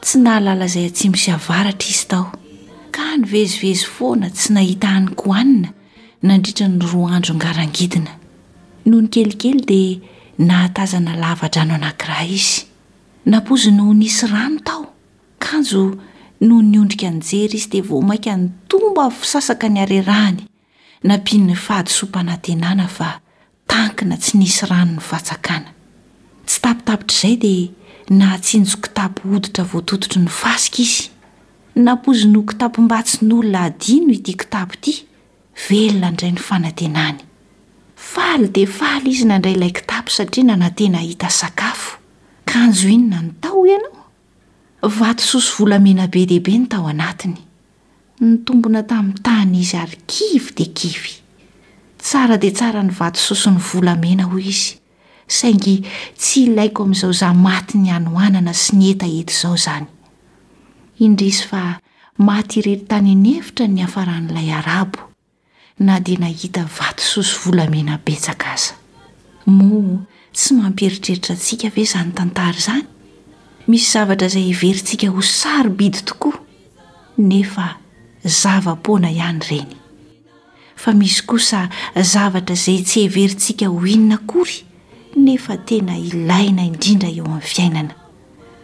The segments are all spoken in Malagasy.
Tsy nahalala izay atsimo sy avaratra izy tao, ka nivezivezy foana tsy nahita hanin-kohanina nandritra ny roa andro ngarangidina. Nony kelikely dia nahatazana lava-drano anankiray izy. Nampoiziny ho nisy rano tao, kanjo nony niondrika nijery izy dia vao mainka nitombo avo sasaka ny harerahany. Nampian'ny fahadisoam-panantenana fa tankina tsy nisy rano ny fatsakana. Tsy tapitapitr'izay dia nahatsinjo kitapo hoditra voatototry ny fasika izy. Nampoiziny ho kitapom-batsin'olona hadino ity kitapo ity, velona indray ny fanantenany. Faly dia faly izy nandray ilay kitapo satria nanantena hahita sakafo. Kanjo inona no tao ianao? Vatosoa sy volamena be dia be no tao anatiny. Nitombona tamin'ny tany izy ary kivy dia kivy. Tsara dia tsara ny vatosoa sy ny volamena, hoy izy, saingy tsy ilaiko amin'izao izaho maty ny hanoanana sy ny hetaheta izao izany. Indrisy fa maty irery tany an'efitra ny niafaran'ilay Arabo. na dia nahita vatosoa sy volamena betsaka aza. Moa tsy mampieritreritra antsika ve izany tantara izany? Misy zavatra izay heverintsika ho sarobidy tokoa, nefa zava-poana ihany ireny. Fa misy kosa zavatra izay tsy heverintsika ho inona akory, nefa tena ilaina indrindra eo amin'ny fiainana.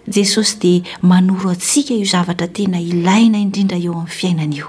Jesosy dia manoro antsika io zavatra tena ilaina indrindra eo amin'ny fiainana io.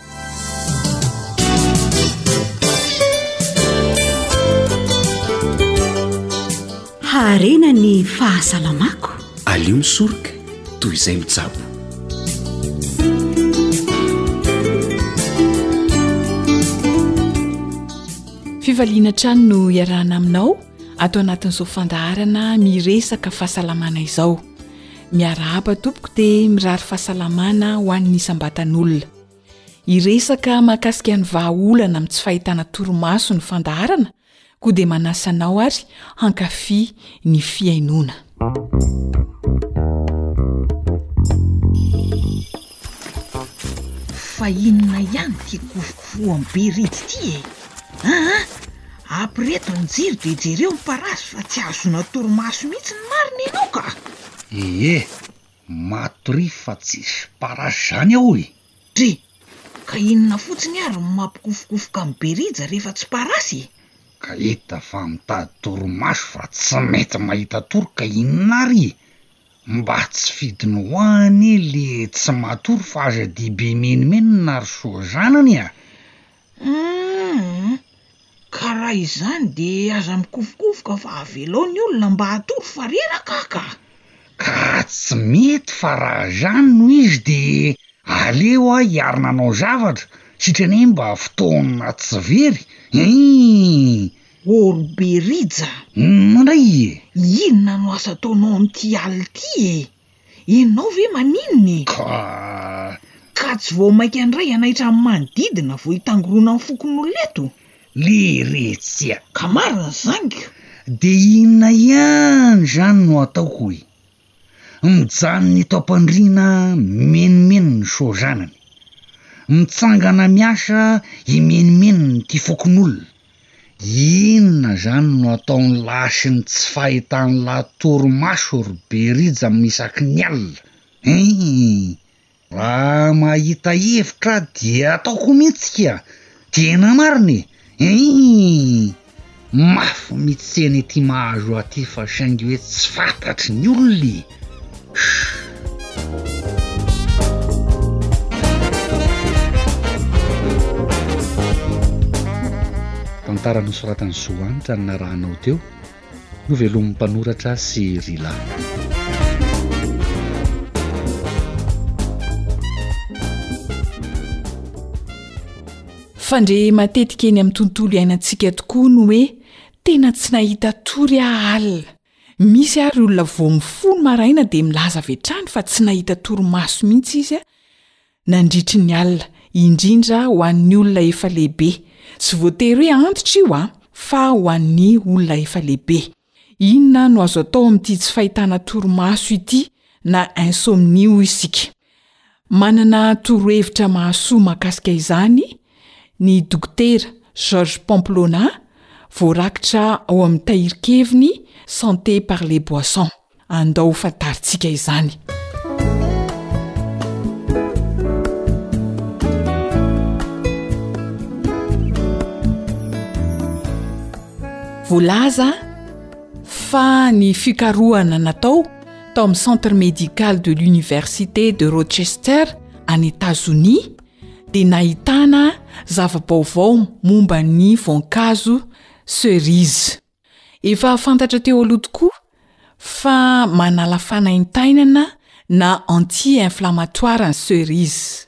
harena ny fahasalamako aleo misoroka toy izay mitsabo fivaliana hatrany no iarahana aminao ato anatin'izao fandaharana miresaka fahasalamana izao Miarahaba tompoko dia mirary fahasalamana ho an'ny isam-batan'olona. Hiresaka mahakasika ny vahaolana amin'ny tsy fahitana torimaso ny fandaharana koa dia manasa anao ary hankafy ny fihainoana. Fa inona ihany ity kofokofoam-be ritsy ity e? Aa! Après eto ny jiro dia jereo ny parasy fa tsy ahazoana torimaso mihitsy ny marina ianao ka! Ee, matoria fa tsisy parasy izany ao e! Dry, ka inona fotsiny ary no mampikofokofoka an'i Berija rehefa tsy parasy e! Ka hita fa mitady torimaso fa tsy mety mahita tory ka inona ary e! Mba tsy fidiny ho ahy anie le tsy matory fa aza dia be menomenona ry soa zanany a! Humm! Ka raha izany de aza mikofokofoka fa avelao ny olona mba hatory fa reraka ah ka! Ka raha tsy mety fa raha zany no izy de aleo ah hiary nanao zavatra sitry anie mba fotoana tsy very eeh! Ôro be Rija! Humm ndray e! Inona no asa ataonao amin'ity alina ity e! Ianao ve maninona e? Ka tsy vao mainka indray hanaitra amin'ny manodidina vao hitangorona ny fokonolona eto? Leiretsy a! Ka marina izany ka! De inona ihany izany no ataoko e? Mijanona eto am-pandriana mimenimeny ny soa-zanany. Mitsangana miasa himenimenina ity fokonolona. Inona zany no ataony lahy sy ny tsy fahitany lahy torimaso ry berija isaky ny alina hein! Raha mahita hevitra aho dia ataoko mintsy kia! Tena marina e! Hein! Mafy mitsena ity mahazo ahy ity fa saingy hoe tsy fantatry ny olona e! Tantara nosoratan'i Zo Hanitra ny narahanao teo, novelomin'ny mpanoratra sy Rila. Fandre matetika eny amin'ny tontolo iainantsika tokoa ny hoe tena tsy nahita tory aho alina. Misy ary olona vao mifoha ny maraina dia milaza avy hatrany fa tsy nahita torimaso mihitsy izy nandritry ny alina, indrindra ho an'ny olona efa lehibe. Tsy voatery hoe antitra io fa ho an'ny olona efa lehibe. Inona no azo atao amin'ity tsy fahitana torimaso ity na insomnie hoy isika? Manana torohevitra mahasoa mahakasika izany ny Dokotera George Pamplona, voarakitra ao amin'ny tahirin-keviny Santé par les boissons. Andao ho fantarintsika izany. Voalaza fa ny fikarohana natao tao amin'ny Centre Médical de l'Université de Rochester any Etazonia dia nahitana zava-baovao momba ny voankazo cerise. Efa fantatra teo aloha tokoa fa manala fanaintainana na anti-inflammatoire ny cerise.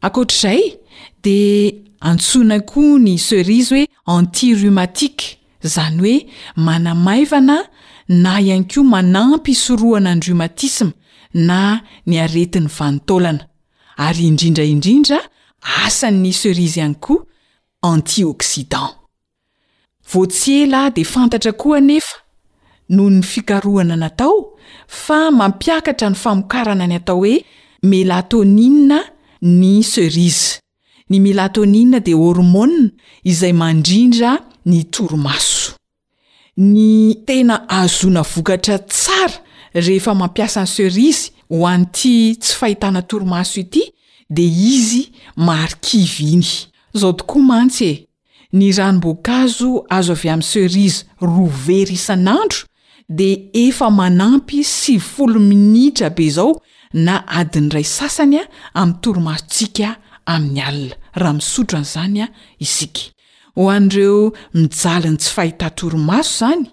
Ankoatra izay dia antsoina koa ny cerise hoe anti-rhumatique, izany hoe manamaivana na ihany koa manampy hisorohana ny rhumatisme na ny aretin'ny vanin-taolana. Ary indrindra indrindra asan'ny cerise ihany koa antioxydant. Vao tsy ela dia fantatra koa anefa, noho ny fikarohana natao, fa mampiakatra ny famokarana ny atao hoe melatonina ny cerise. Ny melatonina dia hormonina izay mandrindra ny torimaso. Ny tena ahazoana vokatra tsara rehefa mampiasa ny cerise ho an'ity tsy fahitana torimaso ity dia izy marikivy iny. Izao tokoa mantsy e! Ny ranom-boankazo azo avy amin'ny cerise roa vera isan'andro dia efa manampy sivifolo minitra be izao na adiny iray sasany amin'ny torimasontsika amin'ny alina, raha misotro an'izany isika. Ho an'ireo mijaly ny tsy fahita-torimaso izany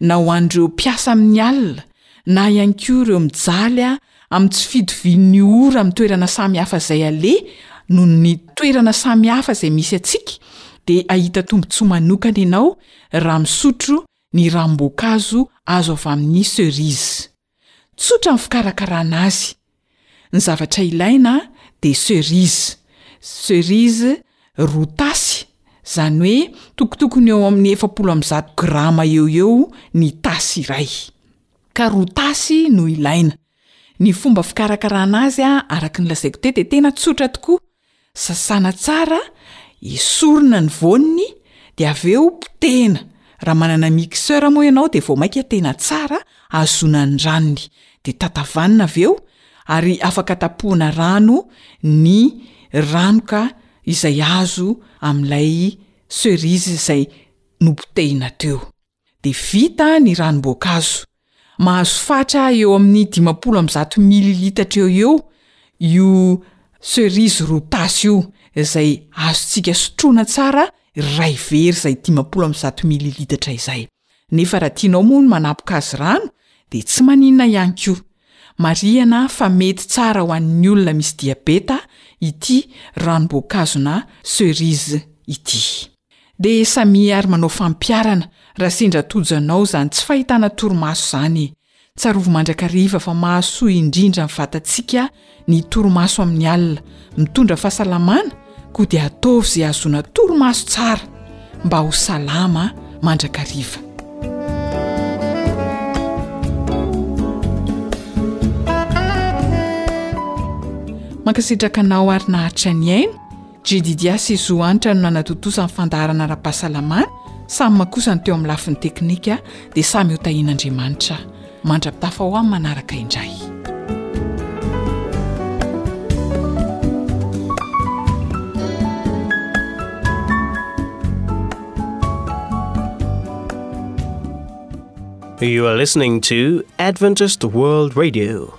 na ho an'ireo mpiasa amin'ny alina na ihany koa ireo mijaly amin'ny tsy fidovian'ny ora amin'ny toerana samy hafa izay aleha noho ny toerana samy hafa izay misy antsika dia hahita tombontsoa manokana ianao raha misotro ny ranom-boankazo azo avy amin'ny cerise. Tsotra ny fikarakarana azy. Ny zavatra ilaina dia cerise, cerise roa tasy, izany hoe tokotokony eo amin'ny efapolo amby zato grama eo ho eo ny tasy iray. Ka roa tasy no ilaina. Ny fomba fikarakarana azy araka ny lazaiko teo dia tena tsotra tokoa. Sasana tsara, esorina ny voany de avy eo potehina, raha manana mixeur moa ianao de vao mainka tena tsara ahazoana ny ranony, de tatavanina avy eo ary afaka tapohana rano ny ranoka izay azo amin'ilay cerise izay nopotehina teo. dia vita ny ranom-boankazo. Mahazo fatra eo amin'ny dimampolo amby zato mililitatra eo ho eo io cerise roa tasy io, izay azontsika sotroina tsara iray vera izay dimampolo amby zato mililitatra izay. Nefa raha tianao moa ny manapoka azy rano dia tsy maninona ihany koa. Marihana fa mety tsara ho an'ny olona misy diabeta ity ranom-boankazona cerise ity. De samia ary manao fampiarana raha sendra tojo anao zany tsy fahitana torimaso zany e! Tsarovy mandrakariva fa mahasoa indrindra ny vatantsika ny torimaso amin'ny alina, mitondra fahasalamana koa dia ataovy izay ahazoana torimaso tsara mba ho salama mandrakariva. Mankasitraka anao ary naharitra nihaino. Jedidiah sy Zohanitra no nanatontosa ny fandaharana ara-pahasalamana, samy ma kosa ny teo amin'ny lafiny teknika dia samy ho tahian'Andriamanitra mandra-pitafa ho amin'ny manaraka indray. You are listening to Adventist World Radio.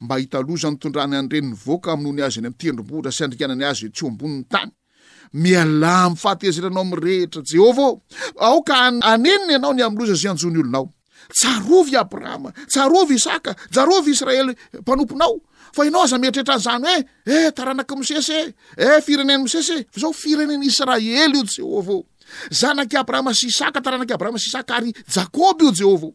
mba hahita loza nitondrany an'i reny nivoaka hamonoany azy any amin'ny tendrombohitra sy handringanany azy etsy eo ambonin'ny tany. Mialà amin'ny fahatezeranao amin'ny rehetra, Jehovah ô! Aoka hanenina ianao ny amin'ny loza izay hanjo ny olonao. Tsarovy i Abrahama, tsarovy Isaka, tsarovy i Israely mpanomponao. Fa ianao aza mieritreritra an'izany hoe, E, taranak'i Mosesy e! E, firenen'i Mosesy e! Fa izao firenen'i Israely io, Jehovah ô! Zanak'i Abrahama sy Isaka, taranak'i Abrahama sy Isaka ary Jakoba io, Jehovah ô!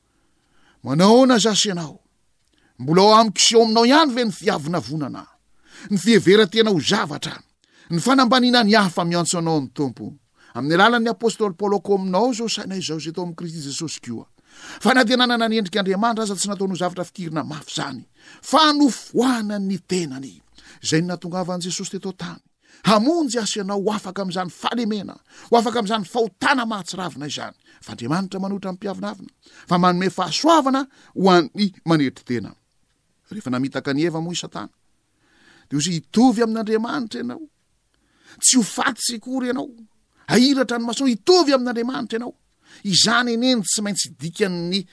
Manahoana zasy ianao? Mbola ao amiko sy ao aminao ihany ve ny fiavonavonana, ny fiheveran-tena ho zavatra, ny fanambaniana ny hafa miantso anao amin'ny Tompo? Amin'ny alalan'ny apostoly Paoly ao kominao izao saina izao izay tao amin'i Kristy Jesosy koa. Fanantenana nanendrika Andriamanitra aza tsy nataony ho zavatra fikirina mafy izany. Fanofoanan'ny tenany. Izay ny natongavan'i Jesosy teto an-tany. hamonjy aso ianao ho afaka amin'izany fahalemena, ho afaka amin'izany fahotana mahatsiravina izany. Fa Andriamanitra manohitra ny mpiavonavona, fa manome fahasoavana ho an'ny manetry tena. Rehefa namitaka an'i Eva moa i Satana, dia hozy hitovy amin'Andriamanitra ianao, tsy ho faty sy hikory ianao, hahiratra ny masonao, hitovy amin'Andriamanitra ianao. Izany anie no tsy maintsy dikan'ny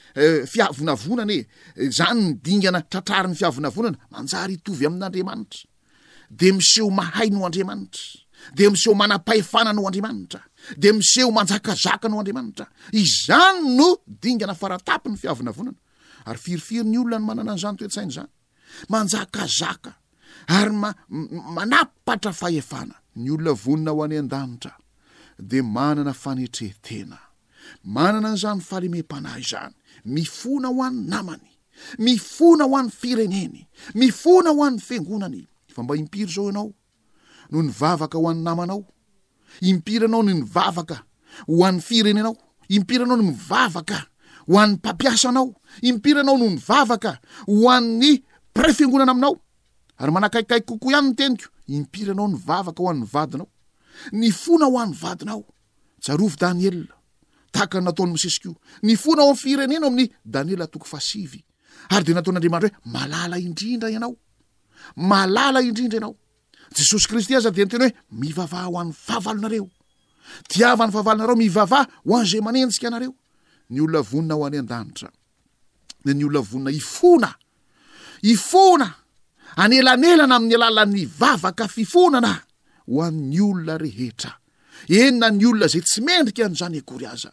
fiavonavonana e! Izany no dingana tratrarin'ny fiavonavonana, manjary hitovy amin'Andriamanitra. Dia miseho mahay no Andriamanitra. Dia miseho manam-pahefana no Andriamanitra. Dia miseho manjakazaka no Andriamanitra. Izany no dingana faratapin'ny fiavonavonana. Ary firifiry ny olona no manana an'izany toetsaina izany. manjakazaka ary ma manapatra fahefana. Ny olona vonona ho any an-danitra dia manana fanetren-tena, manana an'izany fahalemem-panahy izany, mifona ho an'ny namany, mifona ho an'ny fireneny, mifona ho an'ny fiangonany. Fa mba impiry izao ianao? no nivavaka ho an'ny namanao, impiry ianao no nivavaka ho an'ny firenenao, impiry ianao no mivavaka ho an'ny mpampiasa anao, impiry ianao no nivavaka ho an'ny pray fiangonana aminao, ary manakaikaiky kokoa ihany ny teniko, impiry ianao nivavaka ho an'ny vadinao, ny fona ho an'ny vadinao, tsarovy Daniela, tahaka ny nataon'ny Mosesy koa, ny fona ao amin'ny firenena ao amin'ny Daniela toko fasivy, ary dia nataon'Andriamanitra hoe malala indrindra ianao, malala indrindra ianao jesosy kristy aza dia nytena hoe mivavaha ho an'ny fahavalonareo tiava ny fahavalonareo mivavaha ho an'izay manenjika anareo ny olona vonina ho any an-danitra de ny olona vonina ifona ifona anelanelana amin'ny alalan'ny vavaka fifonana ho an'ny olona rehetra enina ny olona zay tsy mendrika an'izany akory aza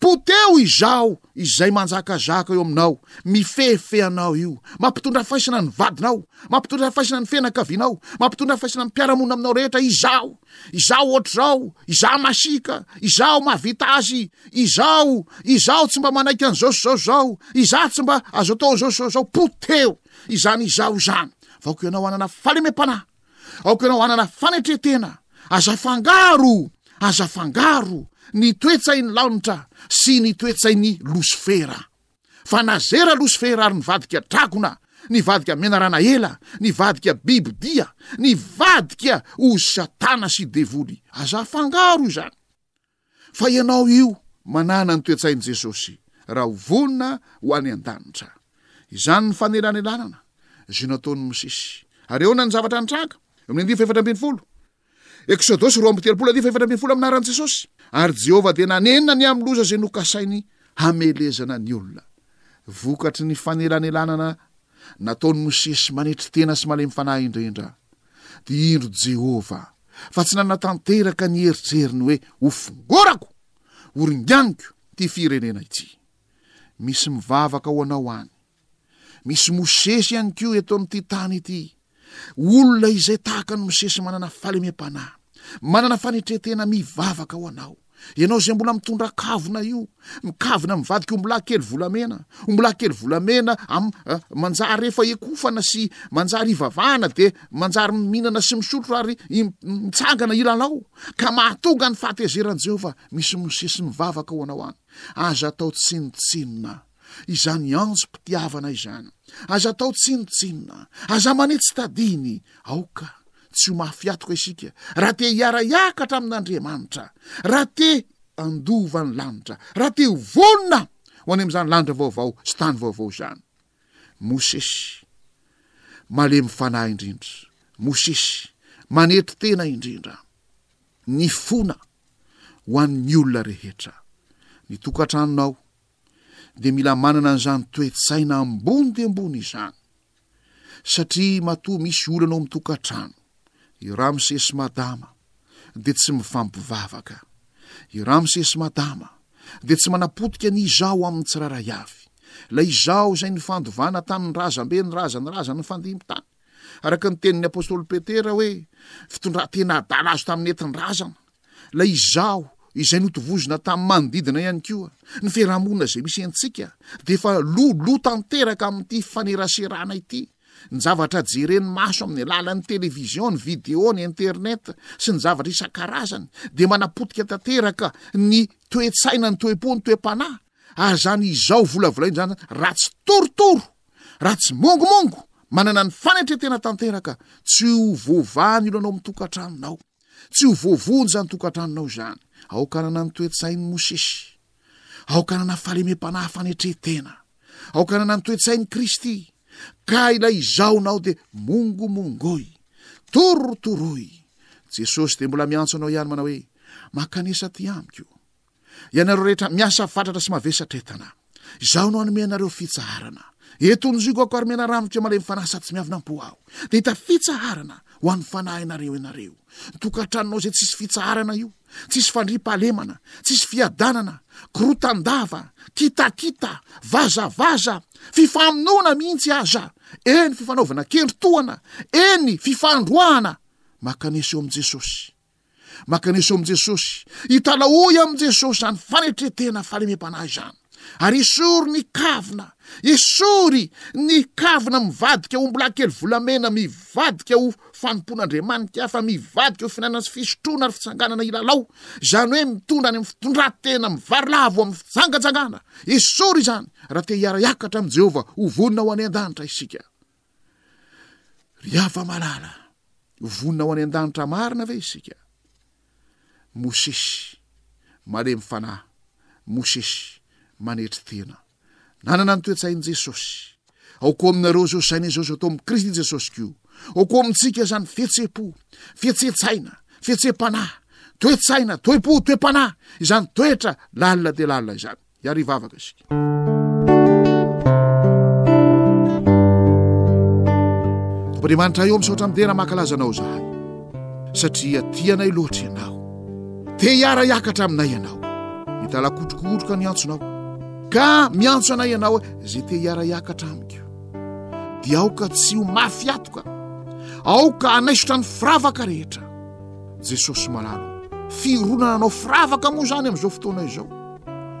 Poteho izaho izay manjakazaka eo aminao, mifehifehy anao io. Mampitondra faisana ny vadinao, mampitondra faisana ny fianakavianao, mampitondra faisana ny mpiara-monina aminao rehetra izaho. Izaho ohatr'izao, izaho masiaka, izaho mahavita azy, izaho, izaho tsy mba manaiky an'izao sy izao izao, izaho tsy mba azo atao an'izao sy izao izao. Poteho izany izaho izany. Vaoka ianao hanana fahalemem-panahy. Aoka ianao hanana fanetretena, aza afangaro, aza afangaro ny toetsain'ny laonitra sy ny toetsain'ny losifera. Fa nazera losifera ary nivadika dragona, nivadika menarana ela, nivadika biby dia, nivadika ho satana sy devoly. Aza afangaro izany. Fa ianao io manana ny toe-tsain'i Jesosy raha ho vonona ho any an-danitra. Izany ny fanelanelanana izay nataon'i Mosesy. Ary ahoana ny zavatra nitranga? Eo amin'ny andivo fahefatra ambin'ny folo. Eksodosy roa amby telopolo andivo fahefatra ambin'ny folo amin'ny anaran'i Jesosy. Ary Jehovah dia nanenina ny amin'ny loza izay nokasainy hamelezana ny olona. Vokatry ny fanelanelanana nataon'i Mosesy manetry tena sy malemy fanahy indrindra dia indro Jehovah fa tsy nanatanteraka ny eritreriny hoe hofongorako, horinganiko ity firenena ity. Misy mivavaka ho anao any. Misy Mosesy ihany koa eto amin'ity tany ity. Olona izay tahaka ny Mosesy manana fahalemem-panahy, manana fanetre-tena mivavaka ho anao. Ianao izay mbola mitondra kavina io, mikavina mivadika ombilahy kely volamena, ombilahy kely volamena am, eh, manjary rehefa ekofana sy manjary ivavahana dia manjary mihinana sy misotro ary mitsangana hilalao, ka mahatonga ny fahatezeran'i Jehovah misy mosesy mivavaka ho anao any. Aza atao tsinontsinona. izany anjom-pitiavana izany. Aza atao tsinontsinona, aza manitsy tadiny. Aoka tsy ho mafy atoka isika, raha te hiara-hiakatra amin'Andriamanitra, raha te handova ny lanitra, raha te ho vonona ho any amin'izany lanitra vaovao sy tany vaovao izany. Mosesy, malemy fanahy indrindra. Mosesy, manetry tena indrindra. Nifona ho an'ny olona rehetra. Ny tokantranonao, dia mila manana an'izany toe-tsaina ambony dia ambony izany. Satria matoa misy olana ao amin'ny tokantrano, i Ramse sy Madama dia tsy mifampivavaka. I Ramse sy Madama dia tsy manapotika ny izaho amin'ny tsirairay avy. Ilay izaho izay nifandovana tamin'ny razambe ny razany razany fandimby tany. Araka ny tenin'ny apostoly Petera hoe, fitondran-tena adala azo tamin'ny entin-drazana. Ilay Izaho izay notovozina tamin'ny manodidina ihany koa. Ny fiarahamonina izay misy antsika dia efa lo lo tanteraka amin'ity faneraserana ity. Ny zavatra jeren'ny maso amin'ny alalan'ny televizion, ny video, ny internet sy ny zavatra isan-karazany dia manapotika tanteraka ny toe-tsaina, ny toe-po, ny toe-panahy. Ary izany izao volavolaina izany raha tsy torotoro, raha tsy mongomongo, manana ny fanetretena tanteraka, tsy ho voavaha ny olona ao amin'ny tokantranonao. Tsy ho voavonjy ny tokantranonao izany. Aoka hanana ny toe-tsain'i Mosesy. Aoka hanana fahalemem-panahy fanetren-tena. Aoka hanana ny toe-tsain'i Kristy. Ka ilay izaonao dia mongomongoy. Torotoroy. Jesosy dia mbola miantso anao ihany manao hoe, Mankanesa aty amiko. Ianareo rehetra miasa fatratra sy mavesatra entana, izaho no hanome anareo fitsaharana. Eto ny zokiko ary mena ranoka malemy fanahy sady tsy miavona am-po aho. Dia hita fitsaharana ho an'ny fanahinareo ianareo. Ny tokantranonao izay tsisy fitsaharana io, tsisy fandriampahalemana, tsisy fiadanana, korotan-dava, kitakita, vazavaza, fifamonoana mihitsy aza, eny fifanaovana kendry tohana, eny fifandroahana. Makanesa eo amin'i Jesosy. Mankaneso amin'i Jesosy. Italahoy amin'i Jesosy izany fanetretena fahalemem-panahy izany. Ary esory ny kavina, esory ny kavina mivadika ho mbola kely volamena, mivadika ho fanompoan'Andriamanitra hafa, mivadika ho fihinanana sy fisotroana ary fitsanganana hilalao, izany hoe mitondra any amin'ny fitondran-tena mivarilavo amin'ny fitsangatsangana. Esory izany raha te hiara-hiakatra amin'i Jehovah ho vonona ho any an-danitra isika. Ry hava-malala, vonona ho any an-danitra marina ve isika? Mosesy, malemy fanahy, Mosesy, manetry tena. Nanana ny toe-tsain'i Jesosy. Ao koa aminareo izao saina izao izao tao amin'i Kristy Jesosy koa. Ao koa amintsika izany fihetseham-po, fihetseham-tsaina, fihetseham-panahy, toe-tsaina, toe-po, toe-panahy, izany toetra lalina dia lalina izany. Hiaro hivavaka isika. Tompo Andriamanitra ahy ô, misaotra amin'ny tena mankalaza Anao izahay, satria tia anay loatra Ianao. Te hiara hiakatra aminay Ianao. Mitalakotrokotroka ny antsonao, ka miantso anay Ianao hoe izay te hiara hiakatra amiko, dia aoka tsy ho mafy atoka, aoka hanaisotra ny firavaka rehetra. Jesosy malalo, fironana Anao firavaka moa izany amin'izao fotoana izao.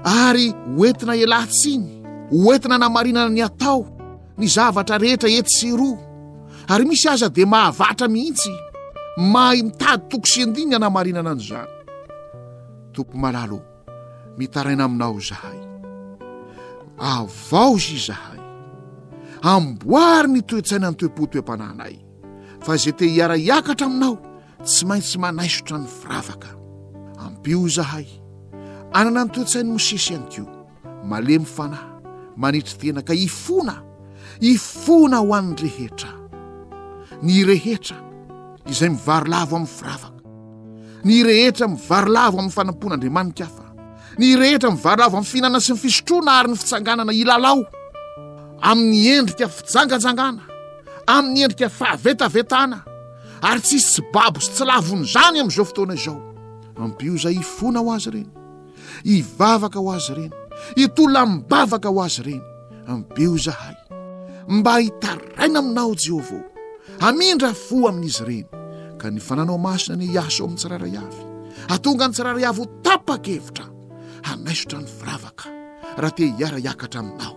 ary hoentina ialatsiny hoentina namarinana ny atao ny zavatra rehetra etsy sy roa ary misy aza dia mahavatra mihitsy mahay mitady toko sy andiny anamarinana an'izany tompo malalo mitaraina aminao izahay avaozy izahay amboary ny toetsaina ny toe-po toe-panahinay fa izay te hiara-hiakatra aminao Tsy maintsy manaisotra ny firavaka. Ampio izahay anana ny toe-tsain'i Mosesy ihany koa, malemy fanahy, manetry tena ka hifona, hifona ho an'ny rehetra. Ny rehetra izay mivarilavo amin'ny firavaka, ny rehetra mivarilavo amin'ny fanompoan'Andriamanitra hafa, ny rehetra mivarilavo amin'ny fihinanana sy ny fisotroana ary ny fitsanganana hilalao amin'ny endrika fijanganjangana, amin'ny endrika fahavetavetana, ary tsy hisy tsy babo sy tsy lavon'izany amin'izao fotoana izao ampio izay hifona ho azy ireny hivavaka ho azy ireny hitolona mibavaka ho azy ireny ampio izahay mba hitaraina aminao jehovah hamindra fo amin'izy ireny ka ny fananao masina ny hiasa ao amin'ny tsirairay avy hatonga ny tsirairay avy ho tapa-kevitra hanaisotra ny firavaka raha te hiara hiakatra aminao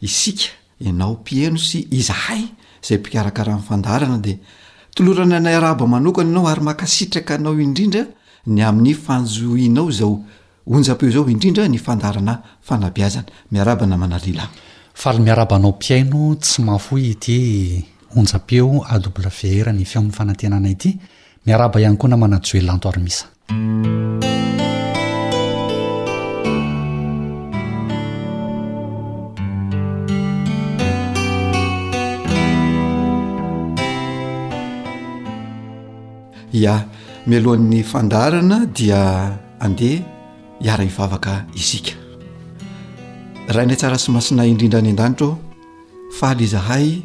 Isika, ianao mpiheno sy izahay izay mpikarakara ny fandaharana dia tolorana ny arahaba manokana anao ary mankasitraka anao indrindra ny amin'ny fanjohianao izao onjam-peo izao indrindra ny fandaharana fanabeazana. Miarahaba namana Lila. Faly miarahaba anao mpihaino tsy mahafoy ity onjam-peo AWR ny feon'ny fanantenana ity Miarahaba ihany koa namana Joe Lanto Armisa. Ya, mialohan'ny fandarana dia andeha hiara hivavaka isika. Rainay tsara sy masinay indrindra any an-danitra ô, faly izahay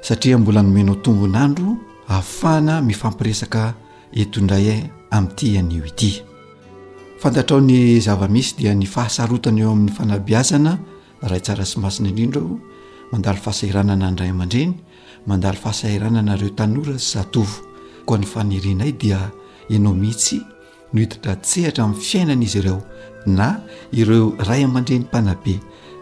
satria mbola nomenao tombon'andro. Afahana mifampiresaka eto indray eh amin'ity anio ity. Fantatrao ny zava-misy dia ny fahasarotana eo amin'ny fanabeazana Ray tsara sy masina indrindra o, mandalo fahasahiranana ny ray aman-dreny, mandalo fahasahiranana ireo tanora sy zatovo. Koa ny fanirianay dia ianao mihitsy Niditra-tsehatra amin'ny fiainana izy ireo, na ireo ray aman-dreny mpanabe,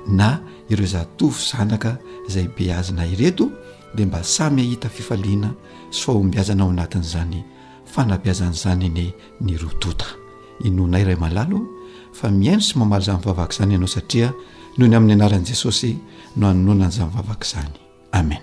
na ireo zatovo zanaka izay beazina ireto dia mba samy hahita fifaliana sy fahombiazana ao anatin'izany fanabeazana izany anie ny roa tonta. Inoanay Ray malalo fa mihaino sy mamaly izany vavaka izany ianao satria noho ny amin'ny anaran'i Jesosy no anononana izany vavaka izany. Amen.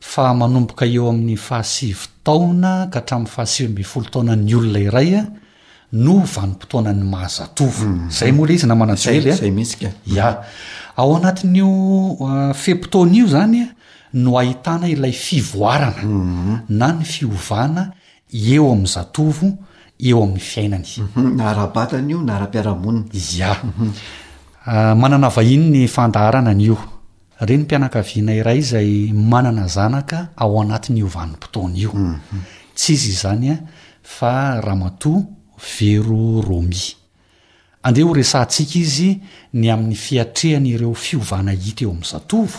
fa manomboka eo amin'ny fahasivy taona ka hatramin'ny fahasivy ambin'ny folo taona ny olona iray no vanim-potoanan'ny maha zatovo mhm. zay moa le izy na manajoely zay mihitsy ka ya ao anatin'io ah, fe-potoana io zany no ahitana ilay fivoarana mhm. na ny fiovana eo amin'ny zatovo eo amin'ny fiainany mhm. na ara-batana io na ara-piarahamonina ya ah, manana vahiny ny fandaharana an'io Renim-pianakaviana iray izay manana zanaka ao anatin'io vanim-potoana io. Tsy iza izany fa Ramatoa Vero Romy. Andeha horesahantsika izy ny amin'ny fiatrehan'ireo fiovana hita eo amin'ny zatovo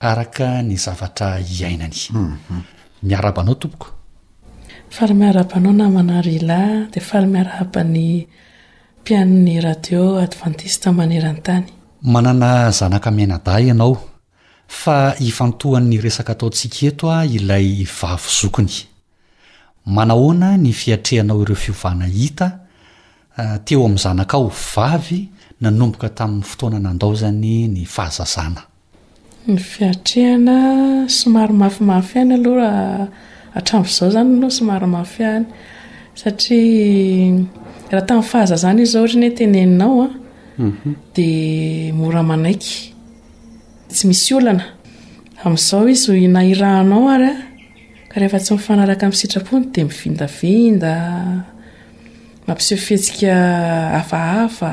araka ny zavatra iainany. Miarahaba anao tompoko. Faly miarahaba anao namana Rila dia faly miarahaba ny mpihaino ny radio advantista maneran-tany. Manana zanaka mianadahy ianao, fa ifantohan'ny resaka ataontsika eto ilay vavy zokiny. Manahoana ny fiatrehanao ireo fiovana hita teo amin'ny zanakao vavy nanomboka tamin'ny fotoana nandaozany ny fahazazana? Ny fiatrehana, somary mafimafy ihany aloha raha hatramin'izao izany aloha somary mafy ihany satria raha tamin'ny fahazazana izy izao ohatra hoe teneninao dia mora manaiky, tsy misy olana. Amin'izao izy na irahanao ary ka rehefa tsy mifanaraka amin'ny sitrapony dia mivindavinda, mampiseho fihetsika hafahafa.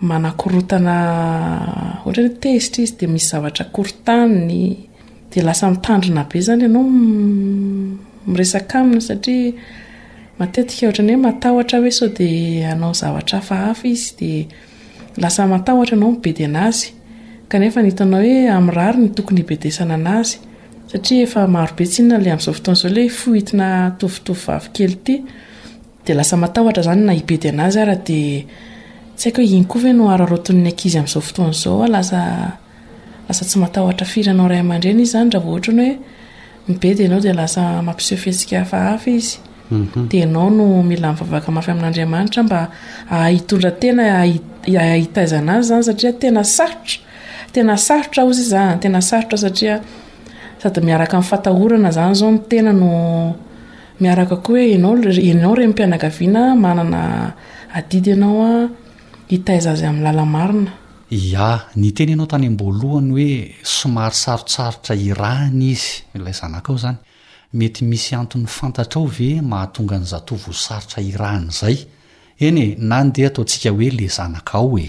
Manakorontana ohatra hoe tezitra izy dia misy zavatra korontaniny dia lasa mitandrina be izany ianao miresaka aminy satria matetika ohatran'ny hoe matahotra hoe sao dia hanao zavatra hafahafa izy dia lasa matahotra ianao mibedena azy kanefa ny hitanao hoe amin'ny rariny no tokony hibedesana an'azy satria efa marobe tsinona ilay amin'izao fotoana izao ilay foitina tovovavy kely ity. Dia lasa matahotra izany na hibedy an'azy ara dia tsy haiko hoe iny koa ve no hararaotin'ny ankizy amin'izao fotoana izao aho lasa lasa tsy matahotra firy anao ray aman-dreny izy izany raha vao ohatra hoe mibedy ianao dia lasa mampiseho fihetsika hafahafa izy mhm. dia ianao no mila mivavaka mafy amin'Andriamanitra mba hahitondra tena hahitaizana azy izany satria tena sarotra tena sarotra ozy izany tena sarotra satria sady miaraka amin'ny fatahorana izany izao ny tena no Miaraka koa hoe ianao, ianao renim-pianakaviana manana adidy ianao an, hitaiza azy amin'ny lala marina. Ia, niteny ianao tany am-boalohany hoe somary sarotsarotra hirahina izy, ilay zanakao izany. Mety misy antony fantatrao ve mahatonga ny zatovo ho sarotra hirahina izay? Eny e, na ndeha ataontsika hoe ilay zanakao e.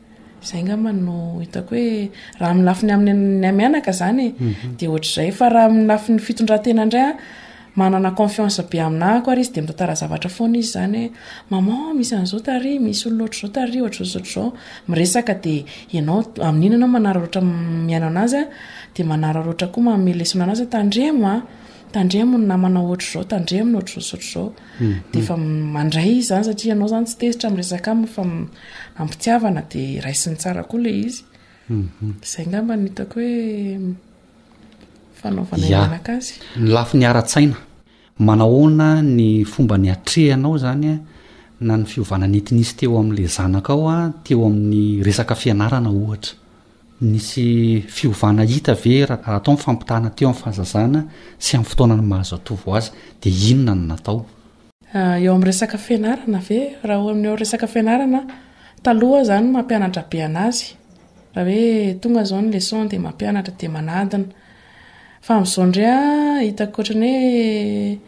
Zay ngamba no hitako hoe raha amin'ny lafiny amin'ny mianaka zany e mhm. dia ohatr'izay fa raha amin'ny lafiny fitondran-tena indray a manana confiance be aminahako ary izy dia mitantara zavatra foana izy zany hoe maman misy an'izao tary misy olona ohatr'izao tary ohatr'izao ohatr'izao miresaka dia ianao amin'iny ianao manararaotra miaino anazy a dia manararaotra koa mamelesona anazy tandremo a tandremo ny namana ohatr'izao tandremo ny ohatr'izao ohatr'izao dia efa mandray izy izany satria ianao izany tsy tezitra miresaka aminy fa ampitiavana dia raisiny tsara koa ilay izy mhm. izay ngamba ny hitako hoe fanaovana ianaka azy ny lafi ny ara-tsaina manahoana ny fomba ny atrehanao izany a na ny fiovana netinisy teo amin'ilay zanaka ao a teo amin'ny resaka fianarana ohatra Nisy fiovana hita ve raha atao ny fampitahana teo amin'ny fahazazana sy amin'ny fotoanan'ny maha-azo atao ho azy, dia inona no natao? Eo amin'ny resaka fianarana ve? Raha eo amin'ny resaka fianarana, taloha izany mampianatra be an'azy, raha hoe tonga izao ny leçon dia mampianatra dia manadina. Fa amin'izao indray an, hitako ohatran'ny hoe.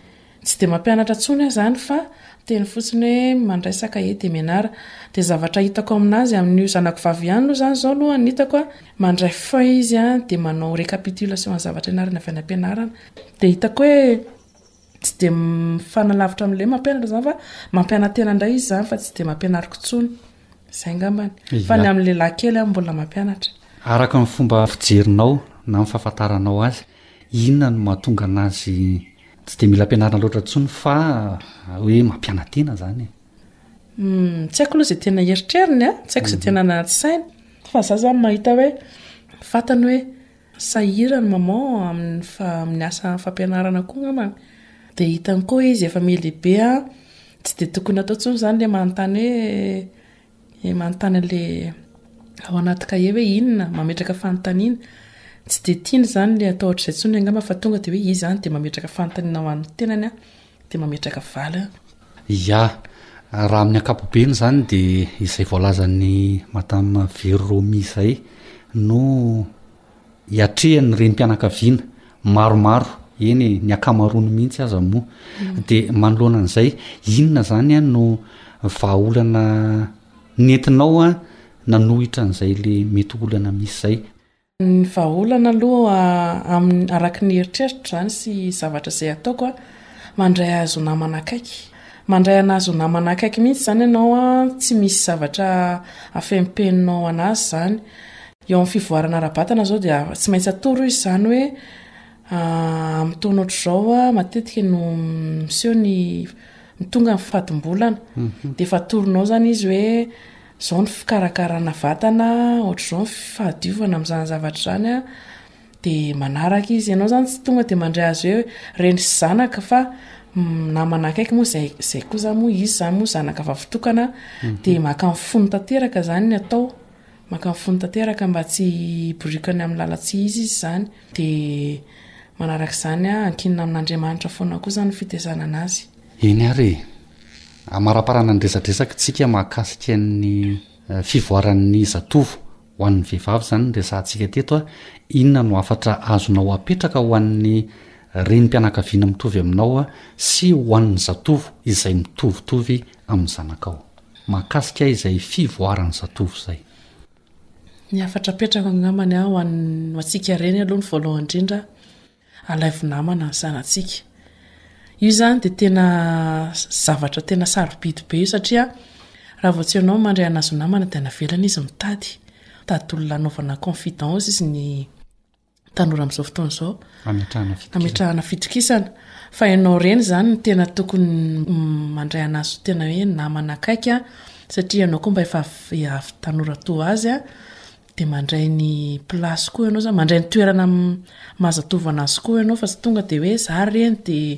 Tsy dia mampianatra intsony aho izany fa miteny fotsiny hoe mandraisaka e dia mianara. Dia zavatra hitako aminazy amin'io zanako vavy ihany aloha izany izao aloha no hitako a, mandray feuille izy a dia manao récapitulation an'ny zavatra ianarany avy any am-pianarana. Dia hitako hoe tsy dia mifanalavitra amin'ilay mampianatra izany fa mampianatena indray izy izany fa tsy dia mampianariko intsony. Izay angambany. Fa ny amin'ilay lahy kely aho mbola mampianatra. Araka ny fomba fijerinao na ny fahafantaranao azy, Inona no mahatonga anazy tsy dia mila ampianarina loatra intsony fa hoe mampianatena zany e? Hum, tsy haiko aloha izay tena eritreriny an, tsy haiko izay mhm. tena anaty sainy. Fa za zany mahita hoe fantany hoe sahirany maman amin'ny fa amin'ny asa fampianarana koa angambany. Dia hitany koa izy efa miha lehibe an, tsy dia tokony atao intsony zany le manontany hoe Dia manontany an'ilay ao anaty kahie hoe inona, mametraka fanontaniana. Tsy dia tiany izany ilay atao ohatr'izay intsony angamba fa tonga dia hoe izy izany dia mametraka fanontaniana ho an'ny tenany dia mametraka valiny. Ya, raha amin'ny ankapobeny izany dia izay voalazan'i Madame Véro Romy izay no. iatrehan'ny renim-pianakaviana maromaro, eny e, ny ankamaroany mihitsy aza moa. Dia manoloana an'izay, inona izany no vahaolana nentinao nanohitra an'izay le mety olana misy izay? Ny vahaolana aloha amin'ny, araka ny eritreritra izany sy zavatra izay ataoko, mandray azy ho namana akaiky. Mandray an'azy ho namana akaiky mihitsy izany ianao, tsy misy zavatra afempeninao an'azy izany. Eo amin'ny fivoarana ara-batana izao dia tsy maintsy atoro izy izany hoe amin'ny taona ohatr'izao matetika no miseho ny mitonga ny fadim-bolana. Mhm. Dia efa atoronao izany izy hoe izao ny fikarakarana vatana, ohatr'izao ny fahadiovana amin'izany zavatra izany a, dia manaraka izy. Ianao izany tsy tonga dia mandray azy hoe reny sy zanaka fa mm, namana akaiky moa izay, izay koa izany moa izy izany moa zanaka vavy tokana, mhm. dia maka ny fony tanteraka izany ny atao. Maka ny fony tanteraka mba tsy hiborioka ny amin'ny lalan-tsy izy izy izany, dia manaraka izany ankinina amin'Andriamanitra foana koa izany ny fitezanana azy. Eny ary e! Amaraparana ny resadresakantsika mahakasika ny fivoaran'ny zatovo ho an'ny vehivavy izany ny resahantsika teto, inona no hafatra azonao apetraka ho an'ny renim-pianakaviana mitovy aminao sy ho an'ny zatovo izay mitovitovy amin'ny zanakao mahakasika izay fivoaran'ny zatovo izay. Ny hafatra apetrako angambany ho antsika reny aloha ny voalohany indrindra, alaivo namana ny zanatsika. Io izany dia tena zavatra tena sarobidy be io satria raha vao tsy ianao mandray an'azy ho namana dia any avelany izy mitady, mitady olona hanaovana confidence izy ny. tanora amin'izao fotoana izao ametrahana fitokisana fa ianao ireny izany ny tena tokony mandray anaso tena hoe namana akaika satria ianao koa mba efa avy tanora toa azy a dia mandray ny plasy koa ianao zany mandray ny toerana mahazatovana azy koa ianao fa tsy tonga dia hoe za ireny dia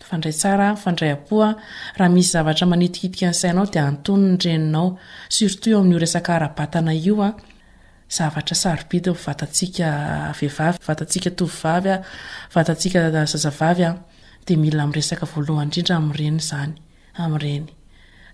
Mifandray tsara, mifandray am-po an! Raha misy zavatra manitikitika ny sainao dia antonony ny reninao, surtout eo amin'io resaka ara-batana io an! Zavatra sarobidy ny vatantsika vehivavy, vatantsika tovovavy an, vatantsika zazavavy an! Dia mila miresaka voalohany indrindra amin'ny reny izany. amin'ireny.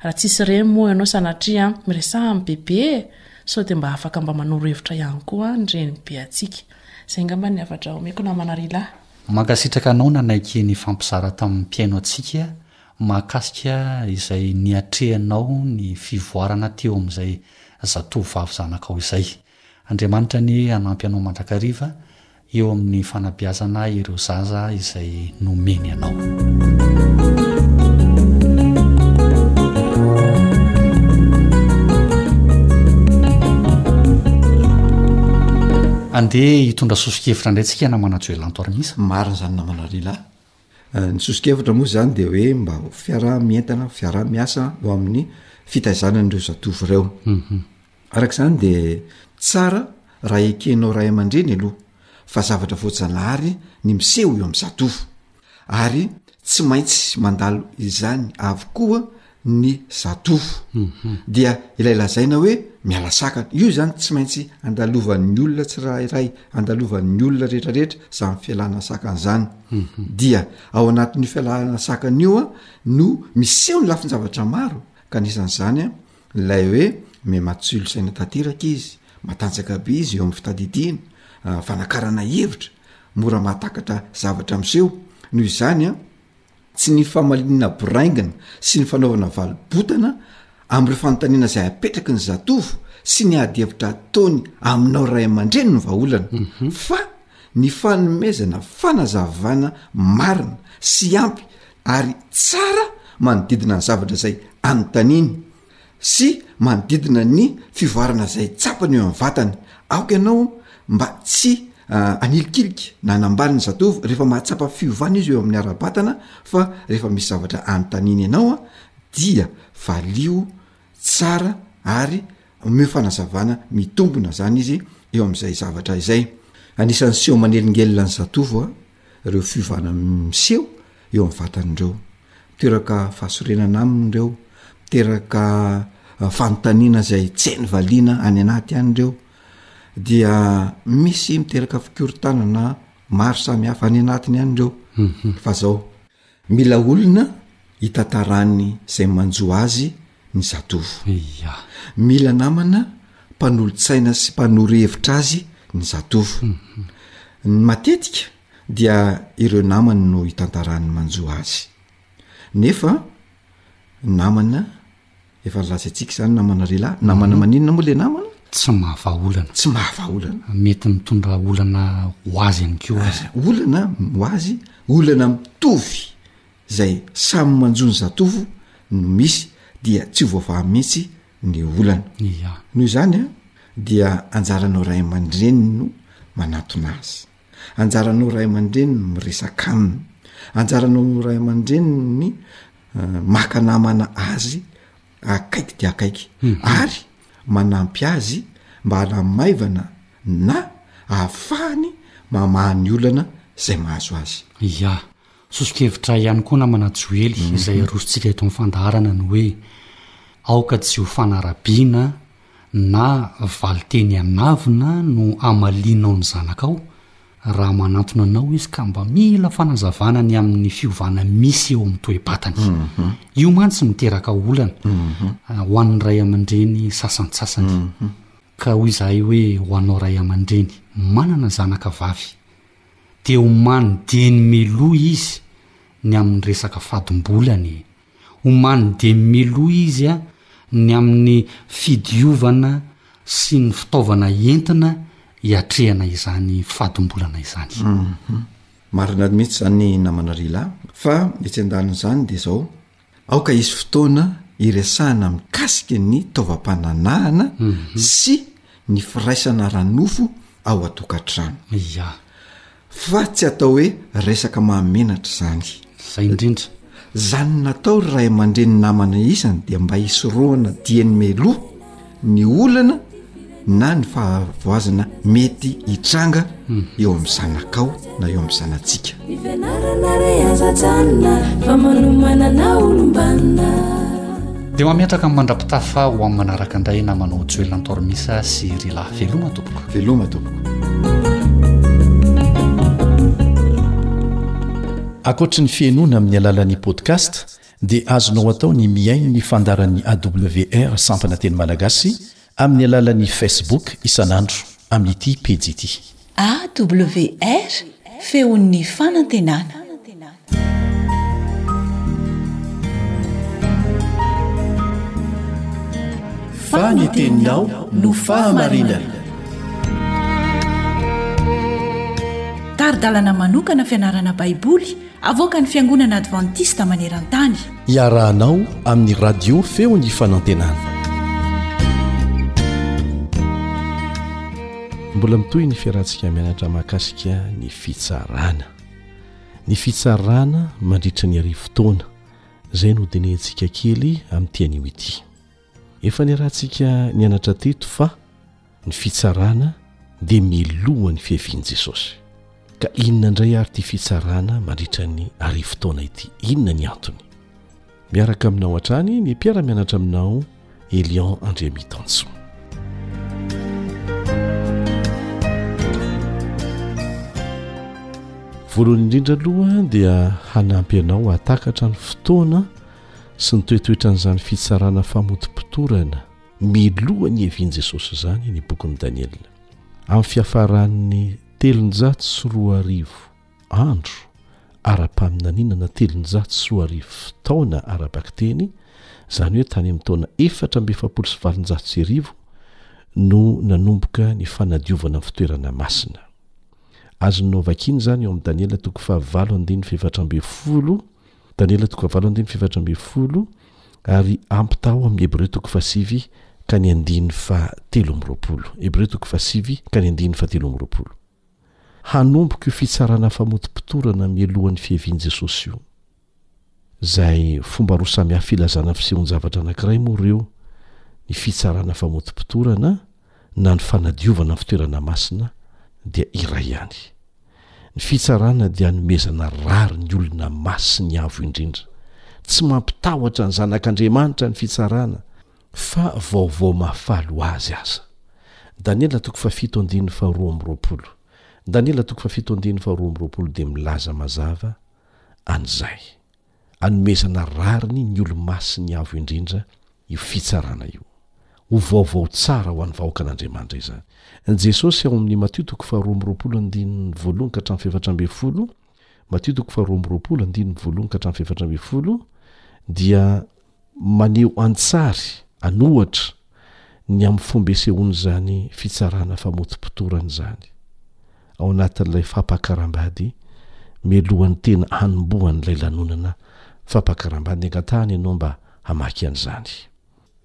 Raha tsisy ireny moa ianao sanatria miresaha amin'ny bebe e! sao dia mba afaka mba manoro hevitra ihany koa ny renibeantsika. Izay angamba ny hafatra omeko namana ry lahy. Mankasitraka anao nanaiky nifampizara tamin'ny mpihaino antsika mahakasika izay niatrehanao ny fivoarana teo amin'izay zatovovavy zanakao izay. Andriamanitra anie hanampy anao mandrakariva eo amin'ny fanabeazana ireo zaza izay nomeny anao. Andeha hitondra soso-kevitra indray tsika namana Joelanto Armisa. Marina izany namana Rila a. Ny soso-kevitra moa izany dia hoe mba ho fiaraha-mientana, fiaraha-miasa eo amin'ny fitaizana an'ireo zatovo ireo. Araka izany dia tsara raha ekenao ray aman-dreny aloha fa zavatra voajanahary ny miseho eo amin'ny zatovo ary tsy maintsy mandalo izany avokoa ny zatovo mhm. dia ilay lazaina hoe miala sakana io izany tsy maintsy andalovan'ny olona tsy raha iray andalovan'ny olona rehetrarehetra zany fialana sakana zany mhm. dia ao anatin'io fialana sakana io a no miseho ny lafin-javatra maro ka anisan'izany a Ilay hoe me matsilo saina tanteraka izy, matanjaka be izy eo amin'ny fitadidiana, ah, fanakarana hevitra, mora mahatakatra zavatra miseho. Noho izany, an, tsy ny famalinana boraingina sy ny fanaovana vali-botana amin'ireo fanontaniana izay apetraky ny zatovo sy ny adihevitra ataony aminao ray aman-dreny no vahaolana, mhm. fa ny fanomezana fanazavana marina sy ampy ary tsara manodidina ny zavatra izay anontaniany sy manodidina ny fivoarana izay tsapany eo amin'ny vatany. Aoka ianao mba tsy hanilikilika na hanambany ny zatovo rehefa mahatsapa fiovana izy eo amin'ny ara-batana fa rehefa misy zavatra anontaniany ianao dia valio tsara ary omeo fanazavana mitombina izany izy eo amin'izay zavatra izay. Anisan'ny seho manelingelina ny zatovo a! ireo fiovana miseho eo amin'ny vatany ireo, miteraka fahasorenana aminy ireo, miteraka fanontaniana izay tsy hainy valiana any anaty any ireo, dia misy miteraka fikorontanana maro samy hafa any anatiny any ireo fa zao. Mila olona hitatarany zay manjo azy ny zatovo. Iya. Mila namana mpanolo-tsaina sy mpanoro hevitra azy ny zatovo. Ny matetika dia ireo namany no hitantarany manjo azy. Nefa namana efa nolazaintsika izany namana lehilahy mhm. namana maninona moa le namana tsy mahavaolana tsy mahavaolana mety mitondra olana ho azy any ko azy ah, olana ho azy olana mitovy zay samy manjo ny zatovo no misy dia tsy ho voavaha mihitsy ny olana ya noho izany a dia anjaranao ray aman-dreniny no manatona azy anjaranao ray aman-dreny ny miresaka aminy anjaranao ray aman-dreny ny eh, maka namana azy akaiky de akaiky mhm. ary manampy azy mba alamaivana na ahafahany mamaha ny olana zay mahazo azy ya soso-kevitra ihany koa namana joely mhm. izay arosontsika eto amn'nyfandaharana ny hoe aoka tsy ho fanarabiana na valinteny an'avona no amalianao ny zanakao raha manantona anao izy ka mba mila fanazavana ny amin'ny fiovana misy eo amin'ny toe-batany mhm. io mantsy miteraka olana mhm. ah, ho an'ny ray aman-dreny sasantsasany mhm. ka hoy izahay hoe ho anao ray aman-dreny manana zanaka vavy dia ho many deny meloa izy ny amin'ny resaka fadim-bolany Omany dia miloha izy ny amin'ny fidiovana sy ny fitaovana entina hiatrehana izany fadim-bolana izany. Mhm. Marina mihitsy izany namana Rila. Fa etsy an-danin'izany dia izao, aoka hisy fotoana hiresahana mikasika ny taovam-pananahana sy ny firaisana ara-nofo ao an-tokantrano. Ia. Fa tsy atao hoe resaka mahamenatra izany. Izay indrindra. Izany natao ry ray aman-dreny namana isany dia mba hisorohana dieny mialoha ny olana na ny fahavoazana mety hitranga eo amin'ny zanakao na eo amin'ny zanatsika. Ny fianarana re aza ajanona fa manomana na olom-banona. Dia mametraka ny mandrapitafa ho amin'ny manaraka indray namanao Joel Antormisa sy Rila. Veloma tompoko. Veloma tompoko. Ankoatry ny fihenoana amin'ny alalan'ny podcast dia azonao atao ny mihaino ny fandaran'ny AWR sampana teny malagasy Amin'ny alalan'ny Facebook isan'andro amin'ity pejy ity. AWR, Feon'ny Fanantenana. Fa ny teninao no fahamarinana. Tari-dalana manokana fianarana Baiboly. Avoakan'ny Fiangonana Advantista maneran-tany. Iarahanao amin'ny Radio Feon'ny Fanantenana. Mbola mitohy ny fiarantsika mianatra mahakasika ny fitsarana. Ny fitsarana mandritra ny arivo taona. Izay no dinihintsika kely amin'ity anio ity. Efa niarahantsika nianatra teto fa ny fitsarana dia miloha ny fiavian'i Jesosy. Ka inona indray ary ity fitsarana mandritra ny arivo taona ity? Inona ny antony? Miaraka aminao hatrany ny mpiara-mianatra aminao Elion Andriamitansoa. Voalohany indrindra aloha dia hanampy anao hahatakatra ny fotoana sy ny toetoetran'izany fitsarana famotopotorana miloha ny hevian'i Jesosy izany ny bokin'i Daniela. Amin'ny fiafaran'ny telonjato sy roa arivo andro ara-paminaniana na telonjato sy roa arivo taona ara-bakiteny, izany hoe tany amin'ny taona efatra amby efapolo sy valonjato sy arivo, no nanomboka ny fanadiovana ny fitoerana masina. Azonao vakiana izany ao amin'ny Daniela toko fahavalo andininy fahefatra ambin'ny folo Daniela toko fahavalo andininy fahefatra ambin'ny folo, ary ampitaho amin'ny Hebreo toko fahasivy ka ny andininy fahatelo amby roapolo. Hebreo toko fahasivy ka ny andininy fahatelo amby roapolo. Hanomboka io fitsarana famotopotorana mialohan'ny fiavian'i Jesosy io. Izay fomba roa samihafa filazana fisehoan-javatra anankiray moa ireo, ny fitsarana famotopotorana, na ny fanadiovana ny fitoerana masina dia iray ihany. Ny fitsarana dia anomezana rary ny olona masiny avo indrindra. Tsy mampitahotra ny zanak'Andriamanitra ny fitsarana fa vaovao mahafaly ho azy aza. Daniela toko fahafito andininy faharoa amby roapolo Daniela toko fahafito andininy faharoa amby roapolo dia milaza mazava an'izay. anomezana rariny ny Olomasin'ny Avo Indrindra io fitsarana io. Ho vaovao tsara ho an'ny vahoakan'Andriamanitra izany. Jesosy ao amin'ny Matio toko faharoa amby roapolo andininy voalohany ka hatramin'ny fahefatra ambin'ny folo, Matio toko faharoa amby roapolo andininy voalohany ka hatramin'ny fahefatra ambin'ny folo, dia Maneho an-tsary, an'ohatra, ny amin'ny fomba isehoan'izany fitsarana famotopotorana izany ao anatin'ilay fampakaram-bady mialohan'ny tena hanombohan'ilay lanonana fampakaram-bady. Angatahana ianao mba hamaky an'izany.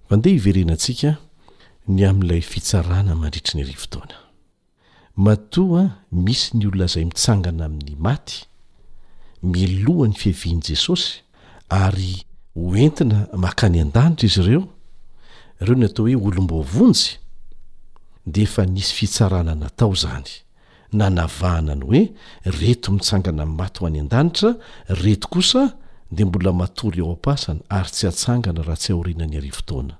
Mandeha iverenantsika ny amin'ilay fitsarana mandritry ny rivotaona. Matoa misy ny olona izay mitsangana amin'ny maty mialoha ny fiavian'i Jesosy ary ho entina makany an-danitra izy ireo, ireo no atao hoe olom-boavonjy, dia efa nisy fitsarana natao izany, nanavahana ny hoe reto mitsangana amin'ny maty ho any an-danitra, reto kosa dia mbola matory ao am-pasana ary tsy hatsangana raha tsy aorianan'ny arivo taona.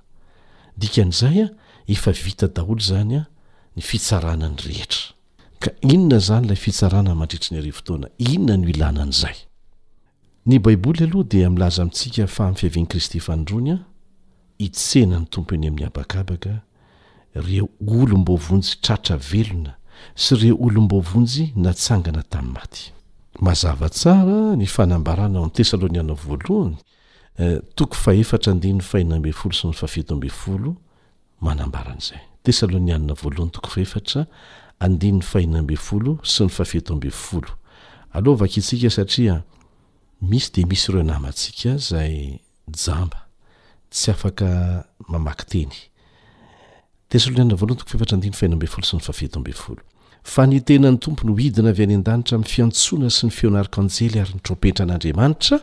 Dikan'izay, efa vita daholo izany ny fitsarana ny rehetra. Ka inona izany ilay fitsarana mandritry ny arivo taona? Inona no ilana an'izay? Ny Baiboly aloha dia milaza amintsika fa amin'ny fiavian'i Kristy fanindroany an, hitsena ny Tompo eny amin'ny habakabaka ireo olom-boavonjy tratra velona sy ireo olom-boavonjy natsangana tamin'ny maty. Mazava tsara ny fanambarana ao amin'ny Tesaloniana Voalohany, toko fahefatra andininy fahenina ambin'ny folo sy ny fahafito ambin'ny folo, manambara an'izay. Tesalonianina Voalohany toko fahefatra andininy fahenina ambin'ny folo sy ny fahafito ambin'ny folo. Aleo vakintsika satria misy dia misy ireo namantsika izay jamba, tsy afaka mamaky teny. Tesalonianina Voalohany toko fahefatra andininy fahenina ambin'ny folo sy ny fahafito ambin'ny folo. Fa ny tenan'ny Tompo no hidina avy any an-danitra amin'ny fiantsoana sy ny feon'arkanjely ary ny trompetra an'Andriamanitra,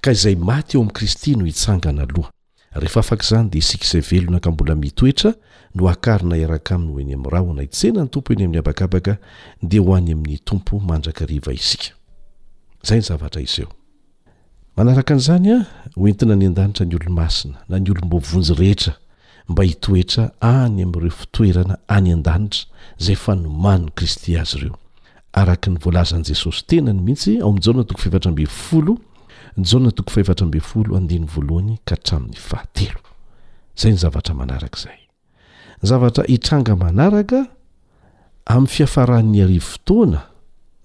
ka izay maty eo amin'i Kristy no hitsangana aloha. Rehefa afaka izany dia isika izay velona ka mbola mitoetra no hakarina iaraka aminy ho eny amin'ny rahona hitsena ny Tompo eny amin'ny habakabaka dia ho any amin'ny Tompo mandrakariva isika. Izay ny zavatra hiseho. Manaraka an'izany, ho entina any an-danitra ny olo-masina na ny olom-boavonjy rehetra mba hitoetra any amin'ireo fitoerana any an-danitra izay fanoman'i Kristy azy ireo. araka ny voalazan'i Jesosy tenany mihitsy ao amin'ny Jaona toko fahefatra ambin'ny folo, Jaona toko fahefatra ambin'ny folo andiny voalohany ka hatramin'ny fahatelo. Izay ny zavatra manaraka izay. Ny zavatra hitranga manaraka amin'ny fiafaran'ny arivo fotoana,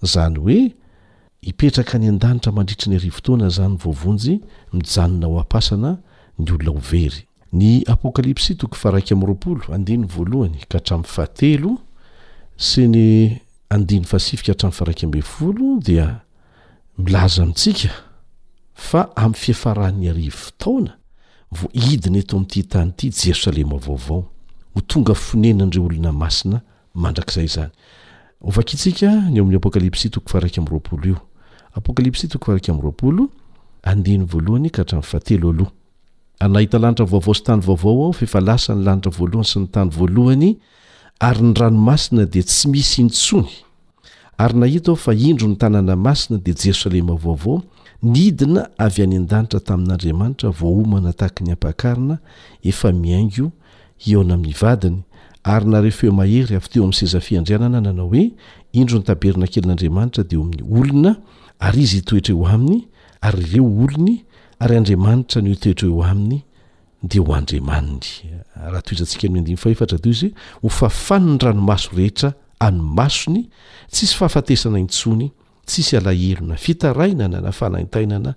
izany hoe hipetraka any an-danitra mandritry ny arivo fotoana izany voavonjy mijanona ho am-pasana ny olona ho very. Ny Apokalypsy toko faharaika amby roapolo, andininy voalohany ka hatramin'ny fahatelo, sy ny andininy fahasivy ka hatramin'ny faharaika ambin'ny folo dia milaza amintsika fa amin'ny fiafaran'ny arivo taona vao hidina eto amin'ity tany ity Jerosalema vaovao. Ho tonga fonenan'ireo olona masina mandrakizay izany. Hovakintsika ny ao amin'ny Apokalypsy toko faharaika amby roapolo io. Apokalypsy toko faharaika amby roapolo, andininy voalohany ka hatramin'ny fahatelo aloha. Ary nahita lanitra vaovao sy tany vaovao aho, f'efa lasa ny lanitra voalohany sy ny tany voalohany, ary ny ranomasina dia tsy misy intsony. Ary nahita aho fa indro ny tanàna masina dia Jerosalema vaovao, nidina avy any an-danitra tamin'Andriamanitra, voaomana tahaky ny ampakarina, efa mihaingo, hihaona amin'ny vadiny. Ary nareo feo mahery avy teo amin'ny seza fiandrianana nanao hoe, Indro ny tabernakelin'Andriamanitra dia eo amin'ny olona, ary izy hitoetra eo aminy, ary ireo olony, Ary Andriamanitra ny ho toetra eo aminy dia ho Andriamaniny. Raha tohizantsika amin'ny andininy fahefatra, toy izay ho fafany ny ranomaso rehetra an'ny masony, tsisy fahafatesana intsony, tsisy alahelo na fitarainana na fanaintainana,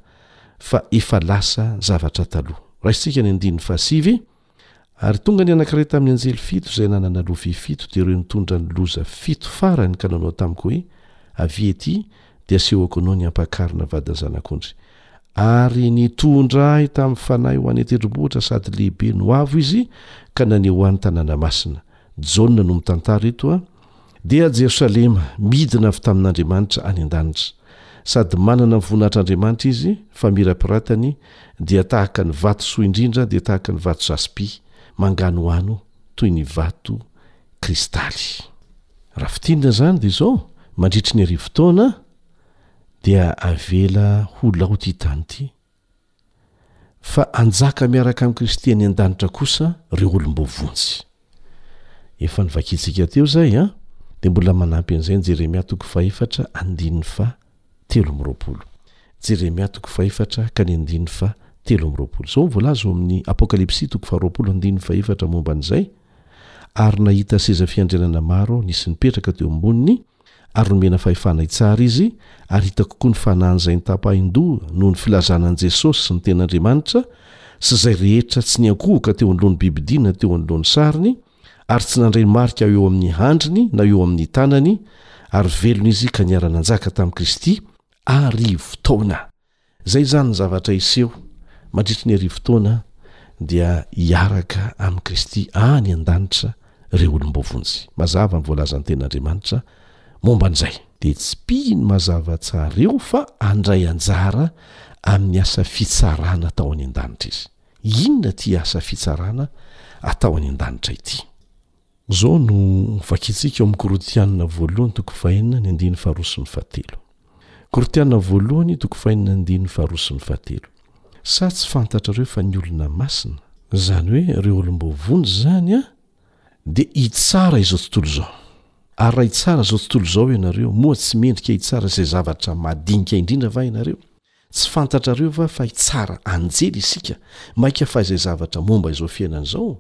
fa efa lasa zavatra taloha. Raisintsika ny andininy fahasivy. Ary tonga ny anankiray tamin'ny anjely fito izay nanana lovia fito dia ireo nitondra ny loza fito farany ka nanao tamiko hoe, Avia ety, dia asehoako anao ny ampakarina vadin'ny Zanak'ondry. Ary nitondra ahy tamin'ny fanahy ho any an-tendrombohitra sady lehibe no avo izy ka naneho ahy ny tanàna masina. Jaona no mitantara eto a. Dia Jerosalema, midina avy tamin'Andriamanitra any an-danitra. Sady manana ny voninahitr'Andriamanitra izy, fa mirapiratany, dia tahaka ny vato soa indrindra, dia tahaka ny vato zaspy, manganohano toy ny vato kristaly. Raha fintinina izany, dia izao, mandritry ny arivo taona, dia avela ho laoty ity tany ity. Fa hanjaka miaraka amin'i Kristy any an-danitra kosa ireo olom-boavonjy. Efa novakiantsika teo izay an, dia mbola manampy an'izay ny Jeremia toko fahefatra andininy faha telo amby roapolo. Jeremia toko fahefatra ka ny andininy faha telo amby roapolo. Izao no voalaza ao amin'ny Apokalypsy toko faha roapolo andininy faha efatra momba an'izay, Ary nahita seza fiandrianana maro aho nisy nipetraka teo amboniny, ary nomena fahefana hitsara izy, ary hitako koa ny fanahin'izay nitapahin-doha noho ny filazana an'i Jesosy sy ny tena Andriamanitra, sy izay rehetra tsy niankohoka teo anoloan'ny bibidia na teo anoloan'ny sariny, ary tsy nandray marika eo amin'ny handriny na eo amin'ny tanany, ary velona izy ka niara-nanjaka tamin'i Kristy arivo taona. Izay izany ny zavatra hiseho mandritry ny arivo taona dia hiaraka amin'i Kristy any an-danitra ireo olom-boavonjy. Mazava ny voalazan'ny Tenin'Andriamanitra momba an'izay. Dia tsipihiny mazava tsara eo fa handray anjara amin'ny asa fitsarana atao any an-danitra izy. Inona ity asa fitsarana atao any an-danitra ity? Izao no vakintsika ao amin'ny Korintianina voalohany toko fahenina ny andininy faharoa sy ny fahatelo. Korintianina voalohany toko fahenina ny andininy faharoa sy ny fahatelo. Sa tsy fantatrareo fa ny olona masina, izany hoe ireo olom-boavonjy izany an, dia hitsara izao tontolo izao. Ary raha hitsara izao tontolo izao ianareo, moa tsy mendrika hitsara izay zavatra madinika indrindra va ianareo? Tsy fantatrareo va fa hitsara anjely isika? Maika fa izay zavatra momba izao fiainana izao,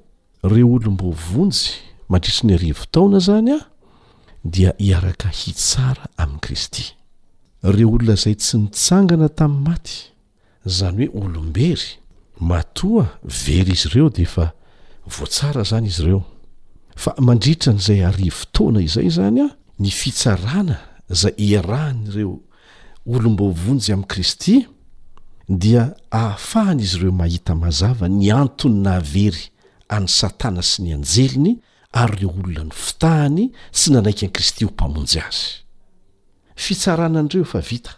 ireo olom-boavonjy mandritry ny arivo taona izany a, dia hiaraka hitsara amin'i Kristy. Ireo olona izay tsy nitsangana tamin'ny maty, izany hoe olom-bery, matoa very izy ireo dia efa voatsara izany izy ireo. Fa mandritra an'izay arivo taona izay izany a, ny fitsarana izay iarahan'ireo olom-boavonjy amin'i Kristy, dia ahafahan'izy ireo mahita mazava ny antony nahavery an'i Satana sy ny anjeliny ary ireo olona nofitahany sy nanaiky an'i Kristy ho Mpamonjy azy. Fitsarana an'ireo efa vita,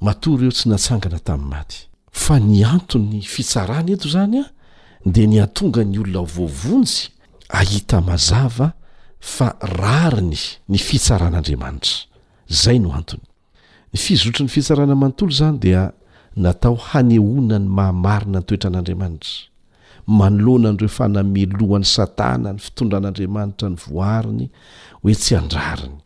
matoa ireo tsy natsangana tamin'ny maty. Fa ny anton'ny fitsarana eto izany dia ny hahatonga ny olona voavonjy hahita mazava fa rariny ny fitsaran'Andriamanitra. Izay no antony. Ny fizotry ny fitsarana manontolo izany dia natao hanehoana ny maha marina ny toetran'Andriamanitra. Manoloana an'ireo fanamelohan'i Satana ny fitondran'Andriamanitra ny voariny hoe tsy an-drariny.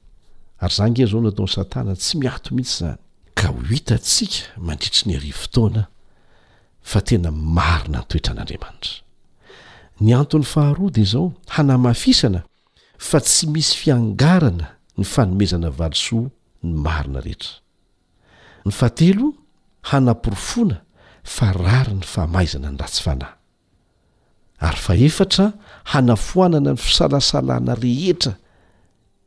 Ary izany ange izao no ataon'i Satana, tsy miato mihitsy izany. Ka ho hitantsika mandritry ny arivo taona fa tena marina ny toetran'Andriamanitra. Ny antony faharoa dia izao, hanamafisana fa tsy misy fiangarana ny fanomezana valisoa ny marina rehetra. Ny fahatelo, hanaporofoana fa rariny ny famaizana ny ratsy fanahy. Ary fahefatra, hanafoanana ny fisalasalana rehetra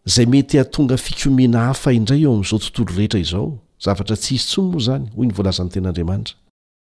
izay mety hahatonga fikomiana hafa indray eo amin'izao tontolo rehetra izao, zavatra tsy hisy intsony moa izany, hoy ny voalazan'ny Tenin'Andriamanitra.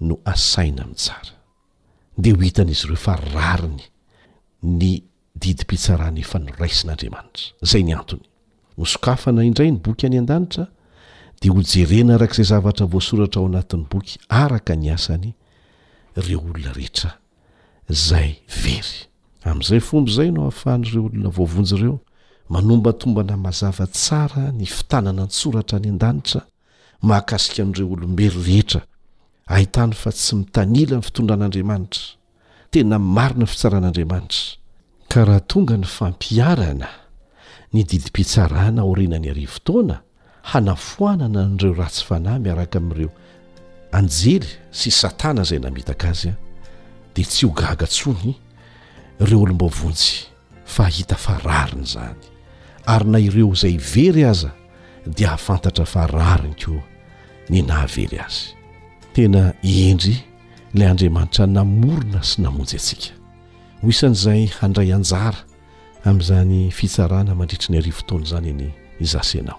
no asaina mitsara, dia ho hitan'izy ireo fa rariny ny didim-pitsarana efa noraisin'Andriamanitra. Izay ny antony, nosokafana indray ny boky any an-danitra, dia hojerena araka izay zavatra voasoratra ao anatin'ny boky araka ny asany ireo olona rehetra izay very. Amin'izay fomba izay no ahafahan'ireo olona voavonjy ireo manombantombana mazava tsara ny fitanana an-tsoratra any an-danitra, mahakasika an'ireo olombelo rehetra ahitany fa tsy mitanila ny fitondran'Andriamanitra, tena marina fitsaran'Andriamanitra. Ka raha tonga ny fampiharana ny didim-pitsarana aorianan'ny arivo taona hanafoanana an'ireo ratsy fanahy miaraka amin'ireo anjely sy Satana izay namitaka azy dia tsy ho gaga intsony ireo olom-baovonjy. fa hita fa rariny izany, ary na ireo izay very aza dia hahafantatra fa rariny koa ny nahavery azy. Tena hendry Ilay Andriamanitra namorona sy namonjy antsika. Ho isan'izay handray anjara amin'izany fitsarana mandritry ny arivo taona izany anie izaho sy ianao.